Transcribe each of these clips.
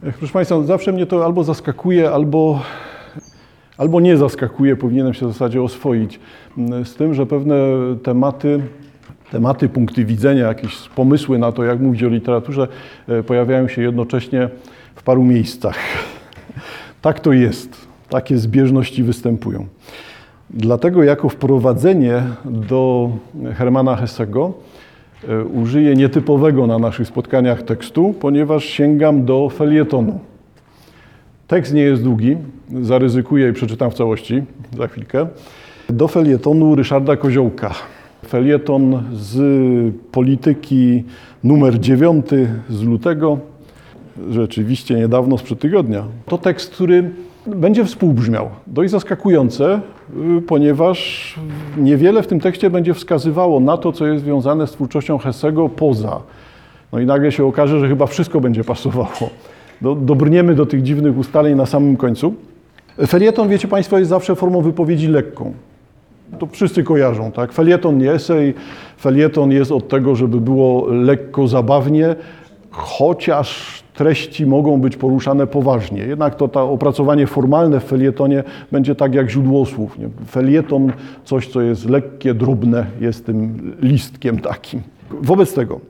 Proszę Państwa, zawsze mnie to albo zaskakuje, albo, albo nie zaskakuje, powinienem się w zasadzie oswoić. Z tym, że pewne tematy, tematy, punkty widzenia, jakieś pomysły na to, jak mówić o literaturze, e, pojawiają się jednocześnie w paru miejscach. Tak to jest. Takie zbieżności występują. Dlatego jako wprowadzenie do Hermana Hessego użyję nietypowego na naszych spotkaniach tekstu, ponieważ sięgam do felietonu. Tekst nie jest długi, zaryzykuję i przeczytam w całości za chwilkę. Do felietonu Ryszarda Koziołka. Felieton z polityki numer 9 z lutego, rzeczywiście niedawno, sprzed tygodnia. To tekst, który będzie współbrzmiał. Dość zaskakujące, y, ponieważ niewiele w tym tekście będzie wskazywało na to, co jest związane z twórczością Hessego poza. No i nagle się okaże, że chyba wszystko będzie pasowało. Do, dobrniemy do tych dziwnych ustaleń na samym końcu. Felieton, wiecie Państwo, jest zawsze formą wypowiedzi lekką. To wszyscy kojarzą, tak? Felieton nie esej, felieton jest od tego, żeby było lekko zabawnie, chociaż treści mogą być poruszane poważnie. Jednak to to opracowanie formalne w felietonie będzie tak jak źródło słów. Nie? Felieton, coś co jest lekkie, drobne, jest tym listkiem takim. Wobec tego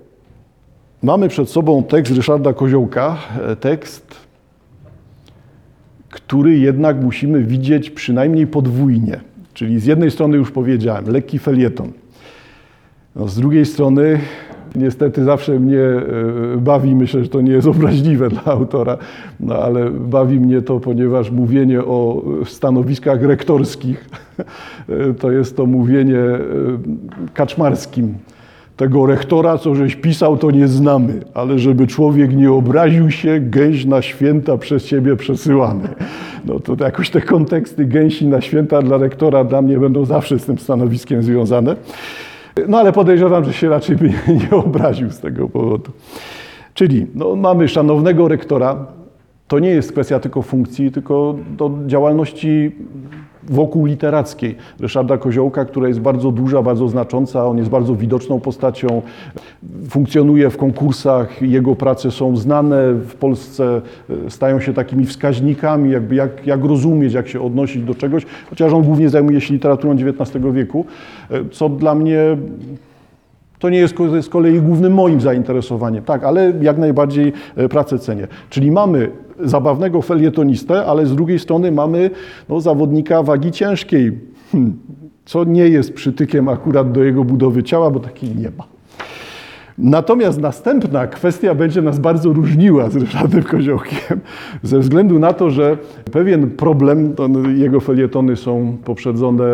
mamy przed sobą tekst Ryszarda Koziołka, e, tekst, który jednak musimy widzieć przynajmniej podwójnie. Czyli z jednej strony już powiedziałem, lekki felieton. No, z drugiej strony niestety zawsze mnie e, bawi, myślę, że to nie jest obraźliwe dla autora, no ale bawi mnie to, ponieważ mówienie o stanowiskach rektorskich e, to jest to mówienie e, kaczmarskim. Tego rektora, co żeś pisał, to nie znamy, ale żeby człowiek nie obraził się, gęś na święta przez ciebie przesyłany. No to jakoś te konteksty gęsi na święta dla rektora dla mnie będą zawsze z tym stanowiskiem związane. No ale podejrzewam, że się raczej by nie obraził z tego powodu. Czyli no, mamy szanownego rektora. To nie jest kwestia tylko funkcji, tylko do działalności wokół literackiej Ryszarda Koziołka, która jest bardzo duża, bardzo znacząca. On jest bardzo widoczną postacią, funkcjonuje w konkursach, jego prace są znane w Polsce, stają się takimi wskaźnikami, jakby jak, jak rozumieć, jak się odnosić do czegoś, chociaż on głównie zajmuje się literaturą XIX wieku, co dla mnie to nie jest z kolei głównym moim zainteresowaniem, tak, ale jak najbardziej pracę cenię. Czyli mamy zabawnego felietonistę, ale z drugiej strony mamy no, zawodnika wagi ciężkiej, hmm, co nie jest przytykiem akurat do jego budowy ciała, bo takiej nie ma. Natomiast następna kwestia będzie nas bardzo różniła z Ryszardem Koziołkiem, ze względu na to, że pewien problem, jego felietony są poprzedzone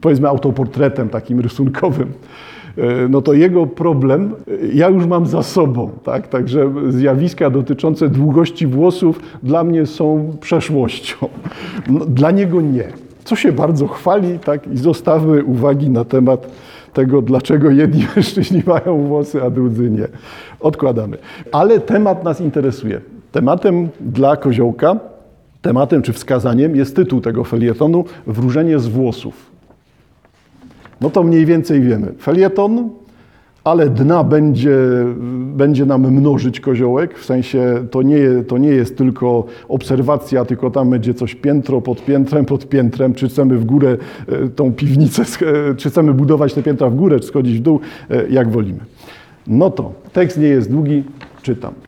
powiedzmy autoportretem takim rysunkowym, no to jego problem ja już mam za sobą. Tak? Także zjawiska dotyczące długości włosów dla mnie są przeszłością. No, dla niego nie. Co się bardzo chwali tak? i zostawmy uwagi na temat tego, dlaczego jedni mężczyźni mają włosy, a drudzy nie. Odkładamy. Ale temat nas interesuje. Tematem dla Koziołka, tematem czy wskazaniem jest tytuł tego felietonu Wróżenie z włosów. No to mniej więcej wiemy. Felieton, ale dna będzie, będzie nam mnożyć koziołek, w sensie to nie, to nie jest tylko obserwacja, tylko tam będzie coś piętro pod piętrem, pod piętrem, czy chcemy w górę e, tą piwnicę, e, czy chcemy budować te piętra w górę, czy schodzić w dół, e, jak wolimy. No to tekst nie jest długi, czytam.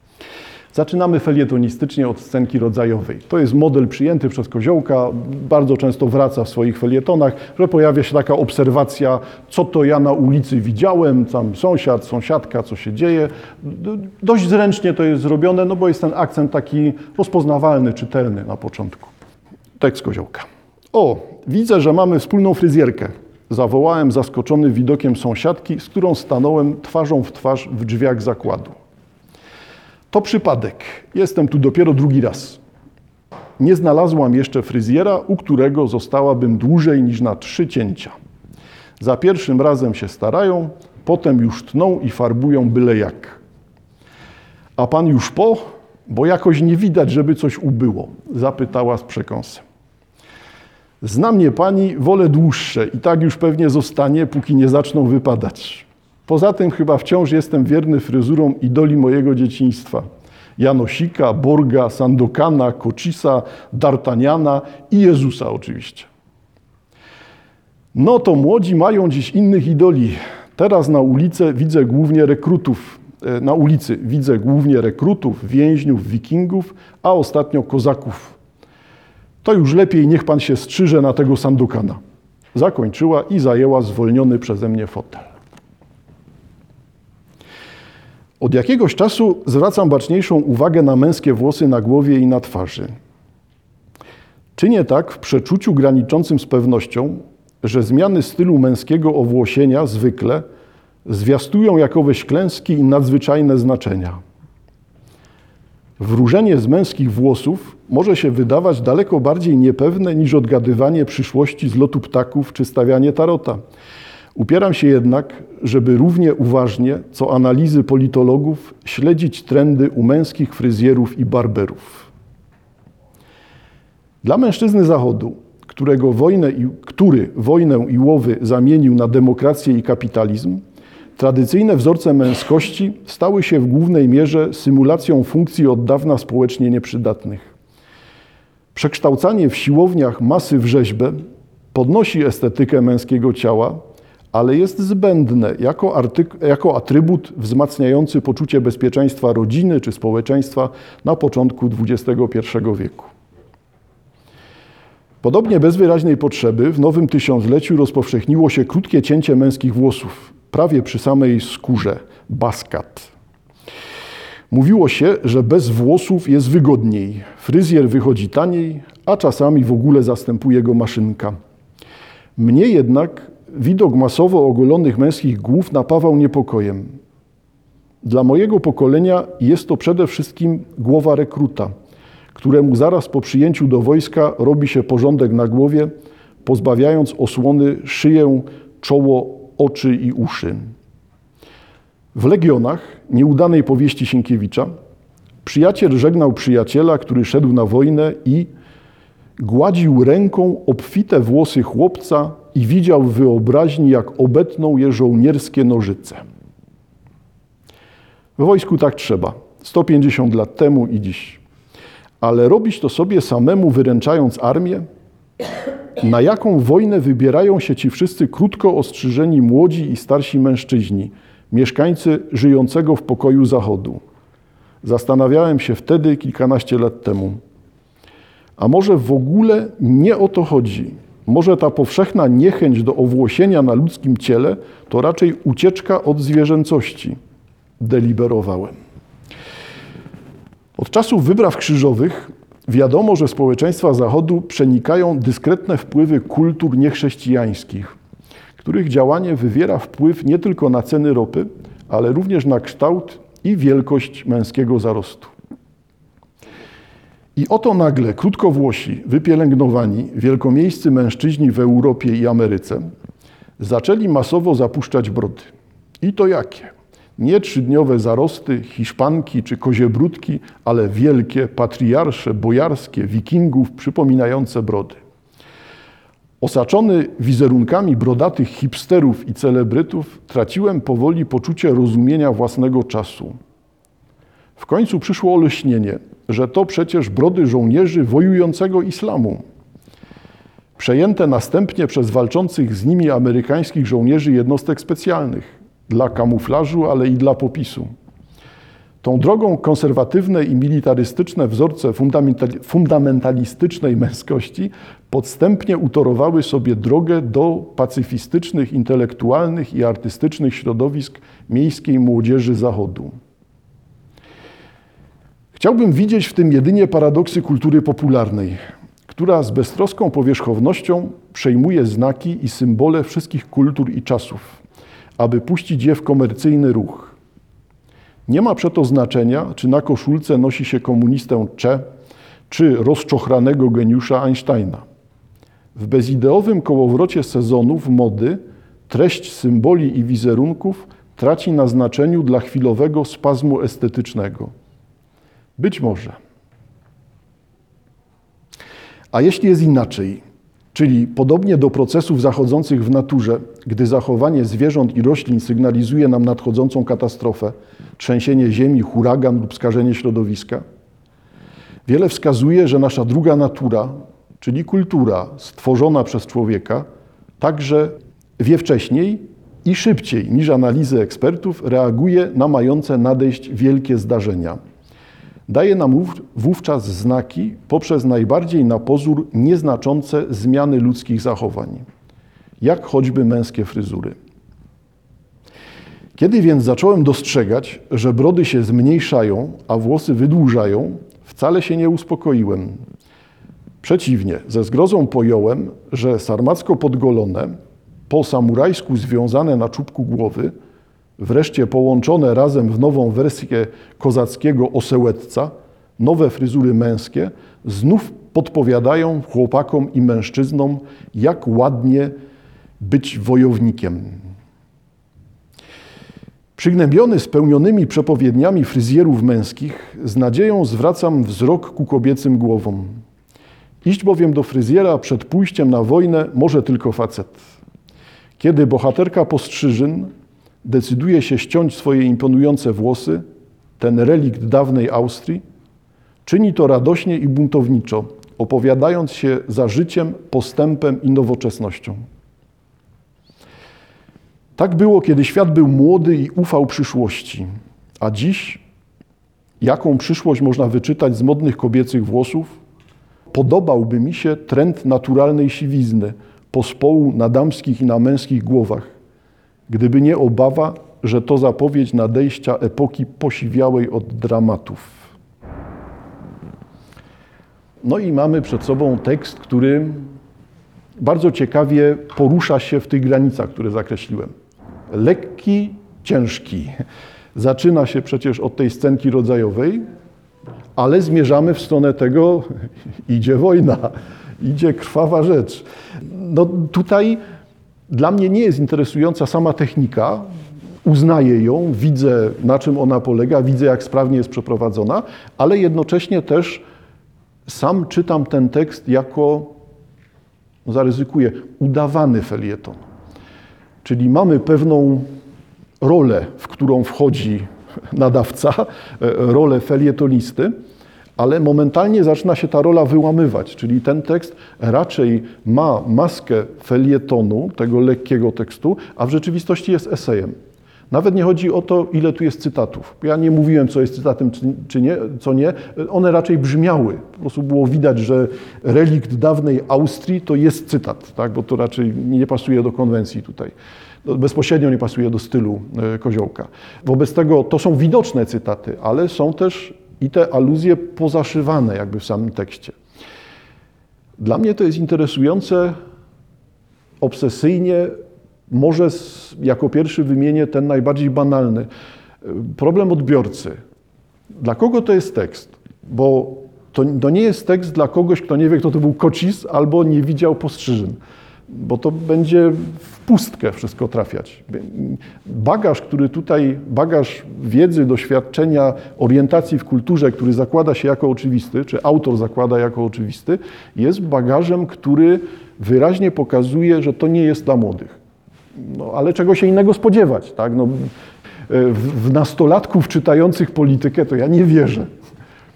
Zaczynamy felietonistycznie od scenki rodzajowej. To jest model przyjęty przez Koziołka, bardzo często wraca w swoich felietonach, że pojawia się taka obserwacja, co to ja na ulicy widziałem, tam sąsiad, sąsiadka, co się dzieje. Dość zręcznie to jest zrobione, no bo jest ten akcent taki rozpoznawalny, czytelny na początku. Tekst Koziołka. O, widzę, że mamy wspólną fryzjerkę. Zawołałem zaskoczony widokiem sąsiadki, z którą stanąłem twarzą w twarz w drzwiach zakładu. To przypadek. Jestem tu dopiero drugi raz. Nie znalazłam jeszcze fryzjera, u którego zostałabym dłużej niż na trzy cięcia. Za pierwszym razem się starają, potem już tną i farbują byle jak. A pan już po? Bo jakoś nie widać, żeby coś ubyło, zapytała z przekąsem. Zna mnie pani, wolę dłuższe i tak już pewnie zostanie, póki nie zaczną wypadać. Poza tym chyba wciąż jestem wierny fryzurom idoli mojego dzieciństwa. Janosika, Borga, Sandokana, Kocisa, D'Artagnana i Jezusa oczywiście. No to młodzi mają dziś innych idoli. Teraz na ulicę widzę głównie rekrutów. E, na ulicy widzę głównie rekrutów, więźniów, wikingów, a ostatnio kozaków. To już lepiej niech pan się strzyże na tego Sandukana. Zakończyła i zajęła zwolniony przeze mnie fotel. Od jakiegoś czasu zwracam baczniejszą uwagę na męskie włosy na głowie i na twarzy. Czynię tak w przeczuciu graniczącym z pewnością, że zmiany stylu męskiego owłosienia zwykle zwiastują jakoweś klęski i nadzwyczajne znaczenia. Wróżenie z męskich włosów może się wydawać daleko bardziej niepewne niż odgadywanie przyszłości z lotu ptaków czy stawianie tarota. Upieram się jednak, żeby równie uważnie, co analizy politologów, śledzić trendy u męskich fryzjerów i barberów. Dla mężczyzny Zachodu, którego wojnę i, który wojnę i łowy zamienił na demokrację i kapitalizm, tradycyjne wzorce męskości stały się w głównej mierze symulacją funkcji od dawna społecznie nieprzydatnych. Przekształcanie w siłowniach masy w rzeźbę podnosi estetykę męskiego ciała, ale jest zbędne jako, artyk- jako atrybut wzmacniający poczucie bezpieczeństwa rodziny czy społeczeństwa na początku XXI wieku. Podobnie bez wyraźnej potrzeby w nowym tysiącleciu rozpowszechniło się krótkie cięcie męskich włosów, prawie przy samej skórze, baskat. Mówiło się, że bez włosów jest wygodniej. Fryzjer wychodzi taniej, a czasami w ogóle zastępuje go maszynka. Mnie jednak widok masowo ogolonych męskich głów napawał niepokojem. Dla mojego pokolenia jest to przede wszystkim głowa rekruta, któremu zaraz po przyjęciu do wojska robi się porządek na głowie, pozbawiając osłony szyję, czoło, oczy i uszy. W Legionach, nieudanej powieści Sienkiewicza, przyjaciel żegnał przyjaciela, który szedł na wojnę i gładził ręką obfite włosy chłopca i widział w wyobraźni, jak obetną je żołnierskie nożyce. W wojsku tak trzeba. 150 lat temu i dziś. Ale robić to sobie samemu, wyręczając armię? Na jaką wojnę wybierają się ci wszyscy krótko ostrzyżeni młodzi i starsi mężczyźni, mieszkańcy żyjącego w pokoju Zachodu? Zastanawiałem się wtedy, kilkanaście lat temu. A może w ogóle nie o to chodzi? Może ta powszechna niechęć do owłosienia na ludzkim ciele to raczej ucieczka od zwierzęcości? Deliberowałem. Od czasów wypraw krzyżowych wiadomo, że społeczeństwa Zachodu przenikają dyskretne wpływy kultur niechrześcijańskich, których działanie wywiera wpływ nie tylko na ceny ropy, ale również na kształt i wielkość męskiego zarostu. I oto nagle krótkowłosi, wypielęgnowani, wielkomiejscy mężczyźni w Europie i Ameryce zaczęli masowo zapuszczać brody. I to jakie? Nie trzydniowe zarosty, hiszpanki czy koziebródki, ale wielkie, patriarsze, bojarskie, wikingów przypominające brody. Osaczony wizerunkami brodatych hipsterów i celebrytów, traciłem powoli poczucie rozumienia własnego czasu. W końcu przyszło olśnienie, że to przecież brody żołnierzy wojującego islamu. Przejęte następnie przez walczących z nimi amerykańskich żołnierzy jednostek specjalnych dla kamuflażu, ale i dla popisu. Tą drogą konserwatywne i militarystyczne wzorce fundamentalistycznej męskości podstępnie utorowały sobie drogę do pacyfistycznych, intelektualnych i artystycznych środowisk miejskiej młodzieży Zachodu. Chciałbym widzieć w tym jedynie paradoksy kultury popularnej, która z beztroską powierzchownością przejmuje znaki i symbole wszystkich kultur i czasów, aby puścić je w komercyjny ruch. Nie ma przeto znaczenia, czy na koszulce nosi się komunistę Cze, czy rozczochranego geniusza Einsteina. W bezideowym kołowrocie sezonów mody treść symboli i wizerunków traci na znaczeniu dla chwilowego spazmu estetycznego. Być może. A jeśli jest inaczej, Czyli podobnie do procesów zachodzących w naturze, gdy zachowanie zwierząt i roślin sygnalizuje nam nadchodzącą katastrofę, trzęsienie ziemi, huragan lub skażenie środowiska, wiele wskazuje, że nasza druga natura, czyli kultura stworzona przez człowieka, także wie wcześniej i szybciej niż analizy ekspertów reaguje na mające nadejść wielkie zdarzenia. Daje nam wówczas znaki poprzez najbardziej na pozór nieznaczące zmiany ludzkich zachowań, jak choćby męskie fryzury. Kiedy więc zacząłem dostrzegać, że brody się zmniejszają, a włosy wydłużają, wcale się nie uspokoiłem. Przeciwnie, ze zgrozą pojąłem, że sarmacko podgolone, po samurajsku związane na czubku głowy, wreszcie połączone razem w nową wersję kozackiego osełetca, nowe fryzury męskie, znów podpowiadają chłopakom i mężczyznom, jak ładnie być wojownikiem. Przygnębiony spełnionymi przepowiedniami fryzjerów męskich, z nadzieją zwracam wzrok ku kobiecym głowom. Iść bowiem do fryzjera przed pójściem na wojnę może tylko facet. Kiedy bohaterka postrzyżyn decyduje się ściąć swoje imponujące włosy, ten relikt dawnej Austrii, czyni to radośnie i buntowniczo, opowiadając się za życiem, postępem i nowoczesnością. Tak było, kiedy świat był młody i ufał przyszłości, a dziś, jaką przyszłość można wyczytać z modnych kobiecych włosów? Podobałby mi się trend naturalnej siwizny, pospołu na damskich i na męskich głowach, gdyby nie obawa, że to zapowiedź nadejścia epoki posiwiałej od dramatów. No i mamy przed sobą tekst, który bardzo ciekawie porusza się w tych granicach, które zakreśliłem. Lekki, ciężki. Zaczyna się przecież od tej scenki rodzajowej, ale zmierzamy w stronę tego, idzie wojna, idzie krwawa rzecz. No tutaj dla mnie nie jest interesująca sama technika, uznaję ją, widzę na czym ona polega, widzę jak sprawnie jest przeprowadzona, ale jednocześnie też sam czytam ten tekst jako, no zaryzykuję, udawany felieton. Czyli mamy pewną rolę, w którą wchodzi nadawca, e, rolę felietonisty, ale momentalnie zaczyna się ta rola wyłamywać, czyli ten tekst raczej ma maskę felietonu, tego lekkiego tekstu, a w rzeczywistości jest esejem. Nawet nie chodzi o to, ile tu jest cytatów. Ja nie mówiłem, co jest cytatem, czy nie, co nie. One raczej brzmiały. Po prostu było widać, że relikt dawnej Austrii to jest cytat, tak? bo to raczej nie pasuje do konwencji tutaj. No, bezpośrednio nie pasuje do stylu e, koziołka. Wobec tego to są widoczne cytaty, ale są też i te aluzje pozaszywane jakby w samym tekście. Dla mnie to jest interesujące obsesyjnie może jako pierwszy wymienię ten najbardziej banalny. Problem odbiorcy. Dla kogo to jest tekst? Bo to, to, nie jest tekst dla kogoś, kto nie wie, kto to był kocis albo nie widział postrzyżyn, bo to będzie w pustkę wszystko trafiać. Bagaż, który tutaj, bagaż wiedzy, doświadczenia, orientacji w kulturze, który zakłada się jako oczywisty, czy autor zakłada jako oczywisty, jest bagażem, który wyraźnie pokazuje, że to nie jest dla młodych. No, ale czego się innego spodziewać, tak? No, w nastolatków czytających politykę to ja nie wierzę.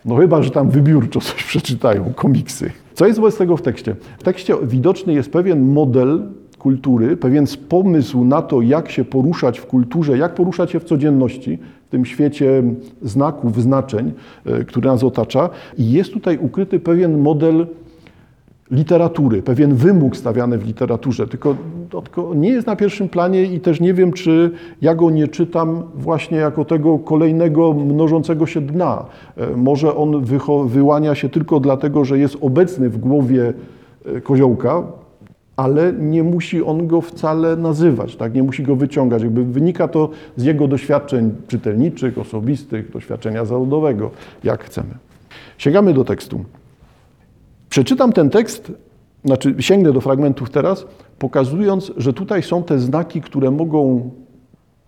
No chyba, że tam wybiórczo coś przeczytają, komiksy. Co jest wobec tego w tekście? W tekście widoczny jest pewien model kultury, pewien pomysł na to, jak się poruszać w kulturze, jak poruszać się w codzienności, w tym świecie znaków, znaczeń, e, który nas otacza. I jest tutaj ukryty pewien model literatury, pewien wymóg stawiany w literaturze, tylko, tylko, nie jest na pierwszym planie i też nie wiem, czy ja go nie czytam właśnie jako tego kolejnego mnożącego się dna. E, może on wyłania się tylko dlatego, że jest obecny w głowie e, koziołka, ale nie musi on go wcale nazywać, tak? nie musi go wyciągać. Jakby wynika to z jego doświadczeń czytelniczych, osobistych, doświadczenia zawodowego, jak chcemy. Sięgamy do tekstu. Przeczytam ten tekst, znaczy sięgnę do fragmentów teraz, pokazując, że tutaj są te znaki, które mogą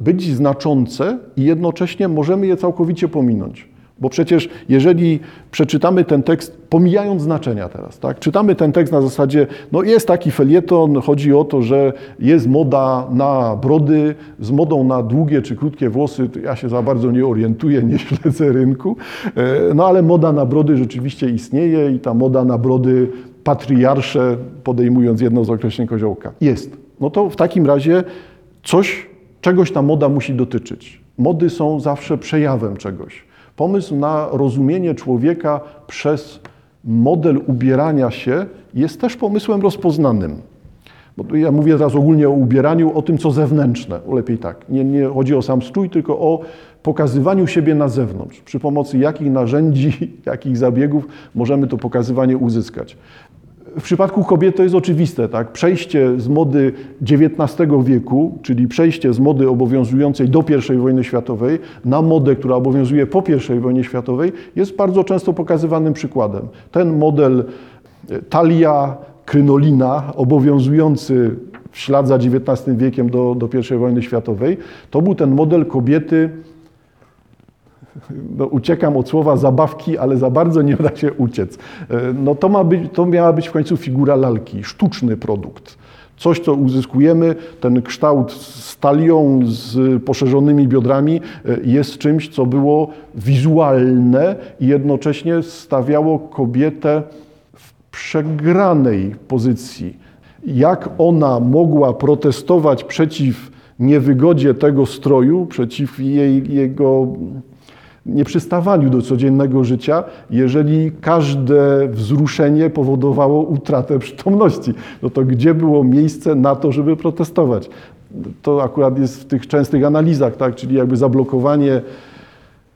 być znaczące i jednocześnie możemy je całkowicie pominąć. Bo przecież jeżeli przeczytamy ten tekst, pomijając znaczenia teraz, tak? czytamy ten tekst na zasadzie, no jest taki felieton, chodzi o to, że jest moda na brody, z modą na długie czy krótkie włosy, ja się za bardzo nie orientuję, nie śledzę rynku, e, no ale moda na brody rzeczywiście istnieje i ta moda na brody patriarsze, podejmując jedno z określeń koziołka, jest. No to w takim razie coś, czegoś ta moda musi dotyczyć. Mody są zawsze przejawem czegoś. Pomysł na rozumienie człowieka przez model ubierania się jest też pomysłem rozpoznanym. Bo ja mówię teraz ogólnie o ubieraniu, o tym, co zewnętrzne, lepiej tak. Nie, nie chodzi o sam strój, tylko o pokazywaniu siebie na zewnątrz. Przy pomocy jakich narzędzi, jakich zabiegów możemy to pokazywanie uzyskać. W przypadku kobiet to jest oczywiste, tak? Przejście z mody XIX wieku, czyli przejście z mody obowiązującej do I wojny światowej na modę, która obowiązuje po I wojnie światowej, jest bardzo często pokazywanym przykładem. Ten model e, talia, krynolina, obowiązujący w ślad za XIX wiekiem do, do I wojny światowej, to był ten model kobiety no, uciekam od słowa zabawki, ale za bardzo nie da się uciec. E, no, to, ma być, to miała być w końcu figura lalki, sztuczny produkt. Coś, co uzyskujemy, ten kształt z talią, z poszerzonymi biodrami e, jest czymś, co było wizualne i jednocześnie stawiało kobietę w przegranej pozycji. Jak ona mogła protestować przeciw niewygodzie tego stroju, przeciw jej, jego nieprzystawaniu do codziennego życia, jeżeli każde wzruszenie powodowało utratę przytomności. No to gdzie było miejsce na to, żeby protestować? To akurat jest w tych częstych analizach, tak? czyli jakby zablokowanie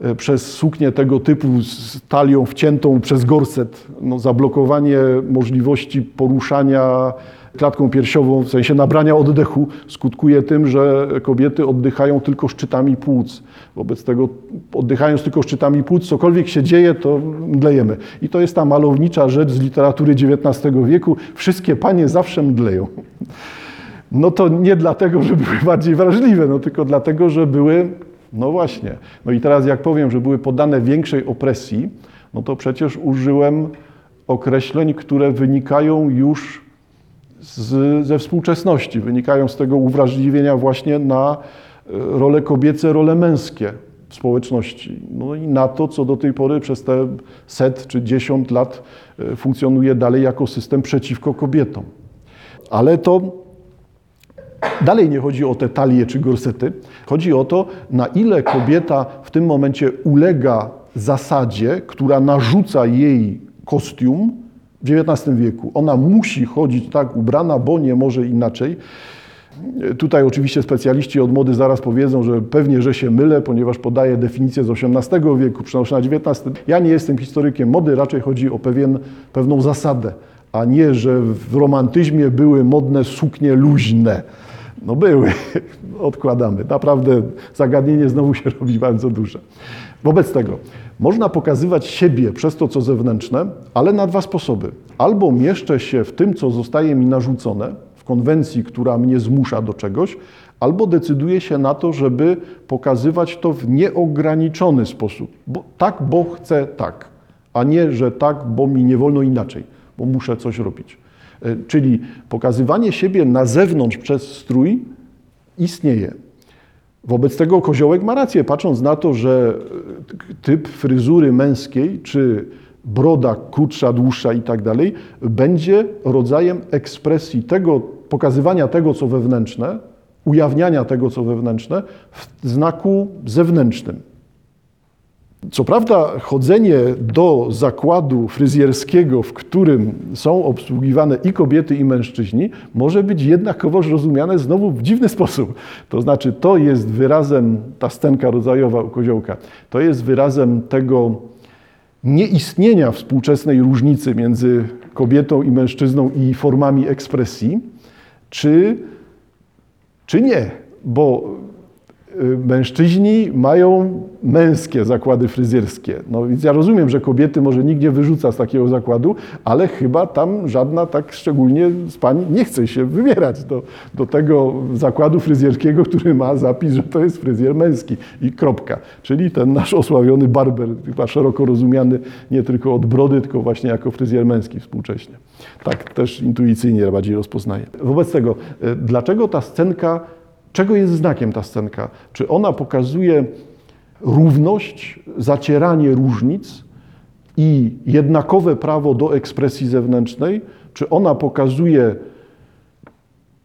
e, przez suknię tego typu z talią wciętą przez gorset, no zablokowanie możliwości poruszania klatką piersiową, w sensie nabrania oddechu, skutkuje tym, że kobiety oddychają tylko szczytami płuc. Wobec tego, oddychając tylko szczytami płuc, cokolwiek się dzieje, to mdlejemy. I to jest ta malownicza rzecz z literatury XIX wieku. Wszystkie panie zawsze mdleją. No to nie dlatego, że były bardziej wrażliwe, no tylko dlatego, że były, no właśnie. No i teraz jak powiem, że były poddane większej opresji, no to przecież użyłem określeń, które wynikają już z, ze współczesności, wynikają z tego uwrażliwienia właśnie na e, role kobiece, role męskie w społeczności. No i na to, co do tej pory przez te set czy dziesiąt lat e, funkcjonuje dalej jako system przeciwko kobietom. Ale to dalej nie chodzi o te talie czy gorsety. Chodzi o to, na ile kobieta w tym momencie ulega zasadzie, która narzuca jej kostium, w XIX wieku. Ona musi chodzić tak ubrana, bo nie może inaczej. Tutaj oczywiście specjaliści od mody zaraz powiedzą, że pewnie, że się mylę, ponieważ podaję definicję z XVIII wieku, przenoszę na XIX. Ja nie jestem historykiem mody, raczej chodzi o pewien, pewną zasadę, a nie, że w romantyzmie były modne suknie luźne. No były, odkładamy. Naprawdę zagadnienie znowu się robi bardzo duże. Wobec tego można pokazywać siebie przez to, co zewnętrzne, ale na dwa sposoby. Albo mieszczę się w tym, co zostaje mi narzucone, w konwencji, która mnie zmusza do czegoś, albo decyduję się na to, żeby pokazywać to w nieograniczony sposób. Bo, tak, bo chcę tak, a nie, że tak, bo mi nie wolno inaczej, bo muszę coś robić. E, czyli pokazywanie siebie na zewnątrz przez strój istnieje. Wobec tego koziołek ma rację, patrząc na to, że typ fryzury męskiej, czy broda krótsza, dłuższa i tak dalej, będzie rodzajem ekspresji tego, pokazywania tego, co wewnętrzne, ujawniania tego, co wewnętrzne, w znaku zewnętrznym. Co prawda, chodzenie do zakładu fryzjerskiego, w którym są obsługiwane i kobiety, i mężczyźni, może być jednakowoż rozumiane znowu w dziwny sposób. To znaczy, to jest wyrazem, ta scenka rodzajowa u koziołka, to jest wyrazem tego nieistnienia współczesnej różnicy między kobietą i mężczyzną i formami ekspresji, czy, czy nie. Bo mężczyźni mają męskie zakłady fryzjerskie. No więc ja rozumiem, że kobiety może nikt nie wyrzuca z takiego zakładu, ale chyba tam żadna tak szczególnie z pań nie chce się wybierać do, do tego zakładu fryzjerskiego, który ma zapis, że to jest fryzjer męski i kropka. Czyli ten nasz osławiony barber, chyba szeroko rozumiany nie tylko od brody, tylko właśnie jako fryzjer męski współcześnie. Tak też intuicyjnie bardziej rozpoznaję. Wobec tego, y, dlaczego ta scenka Czego jest znakiem ta scenka? Czy ona pokazuje równość, zacieranie różnic i jednakowe prawo do ekspresji zewnętrznej? Czy ona pokazuje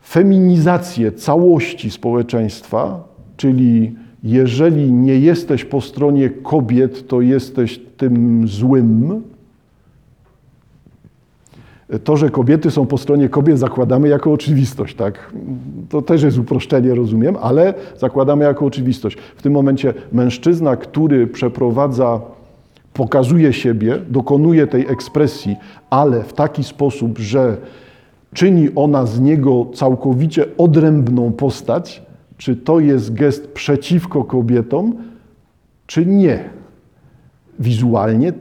feminizację całości społeczeństwa, czyli jeżeli nie jesteś po stronie kobiet, to jesteś tym złym? To, że kobiety są po stronie kobiet, zakładamy jako oczywistość, tak? To też jest uproszczenie, rozumiem, ale zakładamy jako oczywistość. W tym momencie mężczyzna, który przeprowadza, pokazuje siebie, dokonuje tej ekspresji, ale w taki sposób, że czyni ona z niego całkowicie odrębną postać, czy to jest gest przeciwko kobietom, czy nie. Wizualnie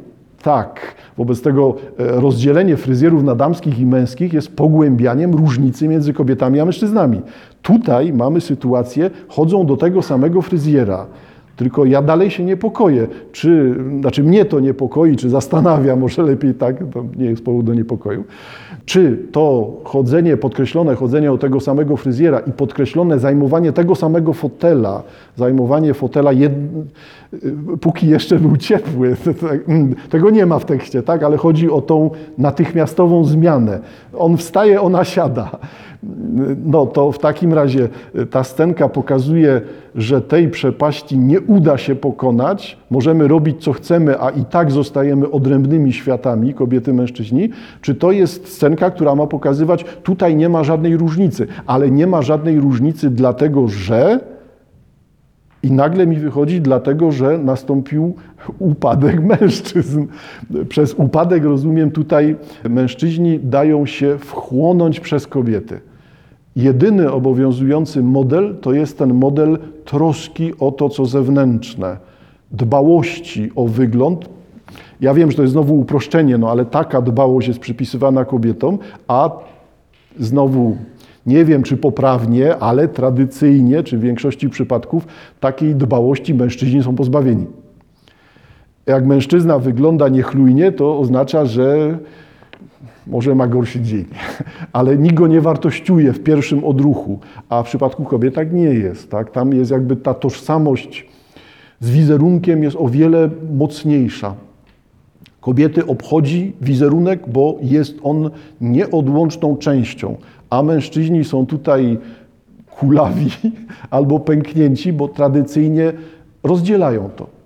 tak. Wobec tego e, rozdzielenie fryzjerów na damskich i męskich jest pogłębianiem różnicy między kobietami a mężczyznami. Tutaj mamy sytuację, chodzą do tego samego fryzjera. Tylko ja dalej się niepokoję, czy, znaczy mnie to niepokoi, czy zastanawia, może lepiej tak, to nie jest powód do niepokoju, czy to chodzenie, podkreślone chodzenie do tego samego fryzjera i podkreślone zajmowanie tego samego fotela, zajmowanie fotela, jed... póki jeszcze był ciepły, tego nie ma w tekście, tak, ale chodzi o tą natychmiastową zmianę. On wstaje, ona siada. No to w takim razie ta scenka pokazuje, że tej przepaści nie uda się pokonać. Możemy robić co chcemy, a i tak zostajemy odrębnymi światami, kobiety, mężczyźni. Czy to jest scenka, która ma pokazywać, tutaj nie ma żadnej różnicy, ale nie ma żadnej różnicy dlatego, że i nagle mi wychodzi dlatego, że nastąpił upadek mężczyzn. Przez upadek rozumiem tutaj mężczyźni dają się wchłonąć przez kobiety. Jedyny obowiązujący model to jest ten model troski o to, co zewnętrzne, dbałości o wygląd. Ja wiem, że to jest znowu uproszczenie, no ale taka dbałość jest przypisywana kobietom, a znowu nie wiem, czy poprawnie, ale tradycyjnie, czy w większości przypadków takiej dbałości mężczyźni są pozbawieni. Jak mężczyzna wygląda niechlujnie, to oznacza, że może ma gorszy dzień, ale nikt go nie wartościuje w pierwszym odruchu, a w przypadku kobiet tak nie jest. Tak? Tam jest jakby ta tożsamość z wizerunkiem jest o wiele mocniejsza. Kobiety obchodzi wizerunek, bo jest on nieodłączną częścią, a mężczyźni są tutaj kulawi albo pęknięci, bo tradycyjnie rozdzielają to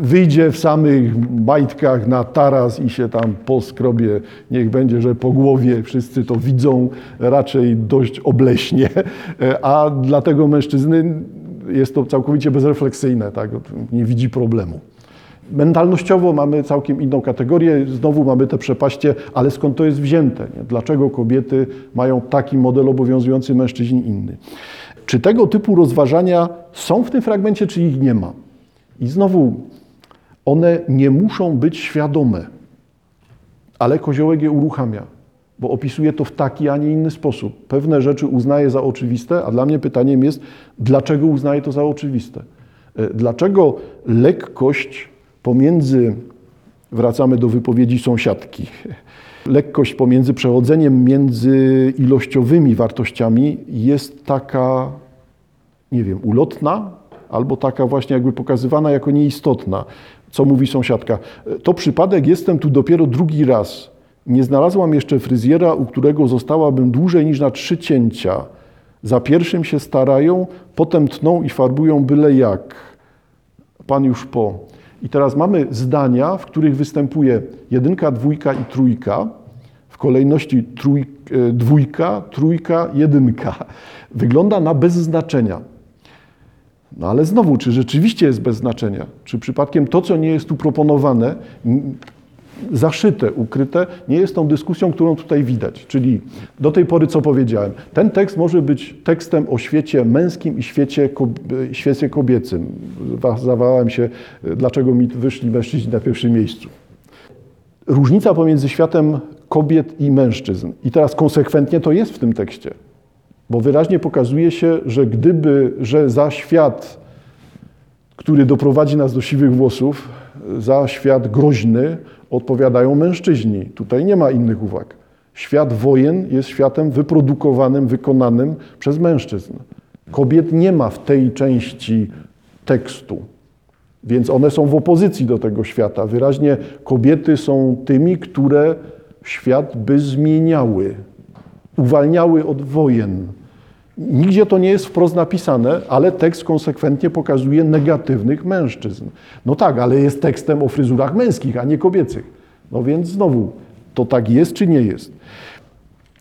wyjdzie w samych majtkach na taras i się tam poskrobie, niech będzie, że po głowie wszyscy to widzą raczej dość obleśnie, a dla tego mężczyzny jest to całkowicie bezrefleksyjne, tak? nie widzi problemu. Mentalnościowo mamy całkiem inną kategorię, znowu mamy te przepaście, ale skąd to jest wzięte? Nie? Dlaczego kobiety mają taki model obowiązujący, mężczyźni inny? Czy tego typu rozważania są w tym fragmencie, czy ich nie ma? I znowu, one nie muszą być świadome, ale koziołek je uruchamia, bo opisuje to w taki, a nie inny sposób. Pewne rzeczy uznaje za oczywiste, a dla mnie pytaniem jest, dlaczego uznaje to za oczywiste? E, dlaczego lekkość pomiędzy, wracamy do wypowiedzi sąsiadki, lekkość pomiędzy przechodzeniem między ilościowymi wartościami jest taka, nie wiem, ulotna, albo taka właśnie jakby pokazywana jako nieistotna. Co mówi sąsiadka? To przypadek, jestem tu dopiero drugi raz. Nie znalazłam jeszcze fryzjera, u którego zostałabym dłużej niż na trzy cięcia. Za pierwszym się starają, potem tną i farbują byle jak. Pan już po. I teraz mamy zdania, w których występuje jedynka, dwójka i trójka. W kolejności trój, e, dwójka, trójka, jedynka. Wygląda na bez znaczenia. No ale znowu, czy rzeczywiście jest bez znaczenia? Czy przypadkiem to, co nie jest tu proponowane, zaszyte, ukryte, nie jest tą dyskusją, którą tutaj widać. Czyli do tej pory, co powiedziałem, ten tekst może być tekstem o świecie męskim i świecie, świecie kobiecym. Wa- Zawahałem się, dlaczego mi wyszli mężczyźni na pierwszym miejscu. Różnica pomiędzy światem kobiet i mężczyzn. I teraz konsekwentnie to jest w tym tekście. Bo wyraźnie pokazuje się, że gdyby, że za świat, który doprowadzi nas do siwych włosów, za świat groźny odpowiadają mężczyźni. Tutaj nie ma innych uwag. Świat wojen jest światem wyprodukowanym, wykonanym przez mężczyzn. Kobiet nie ma w tej części tekstu. Więc one są w opozycji do tego świata. Wyraźnie kobiety są tymi, które świat by zmieniały, uwalniały od wojen. Nigdzie to nie jest wprost napisane, ale tekst konsekwentnie pokazuje negatywnych mężczyzn. No tak, ale jest tekstem o fryzurach męskich, a nie kobiecych. No więc znowu, to tak jest czy nie jest?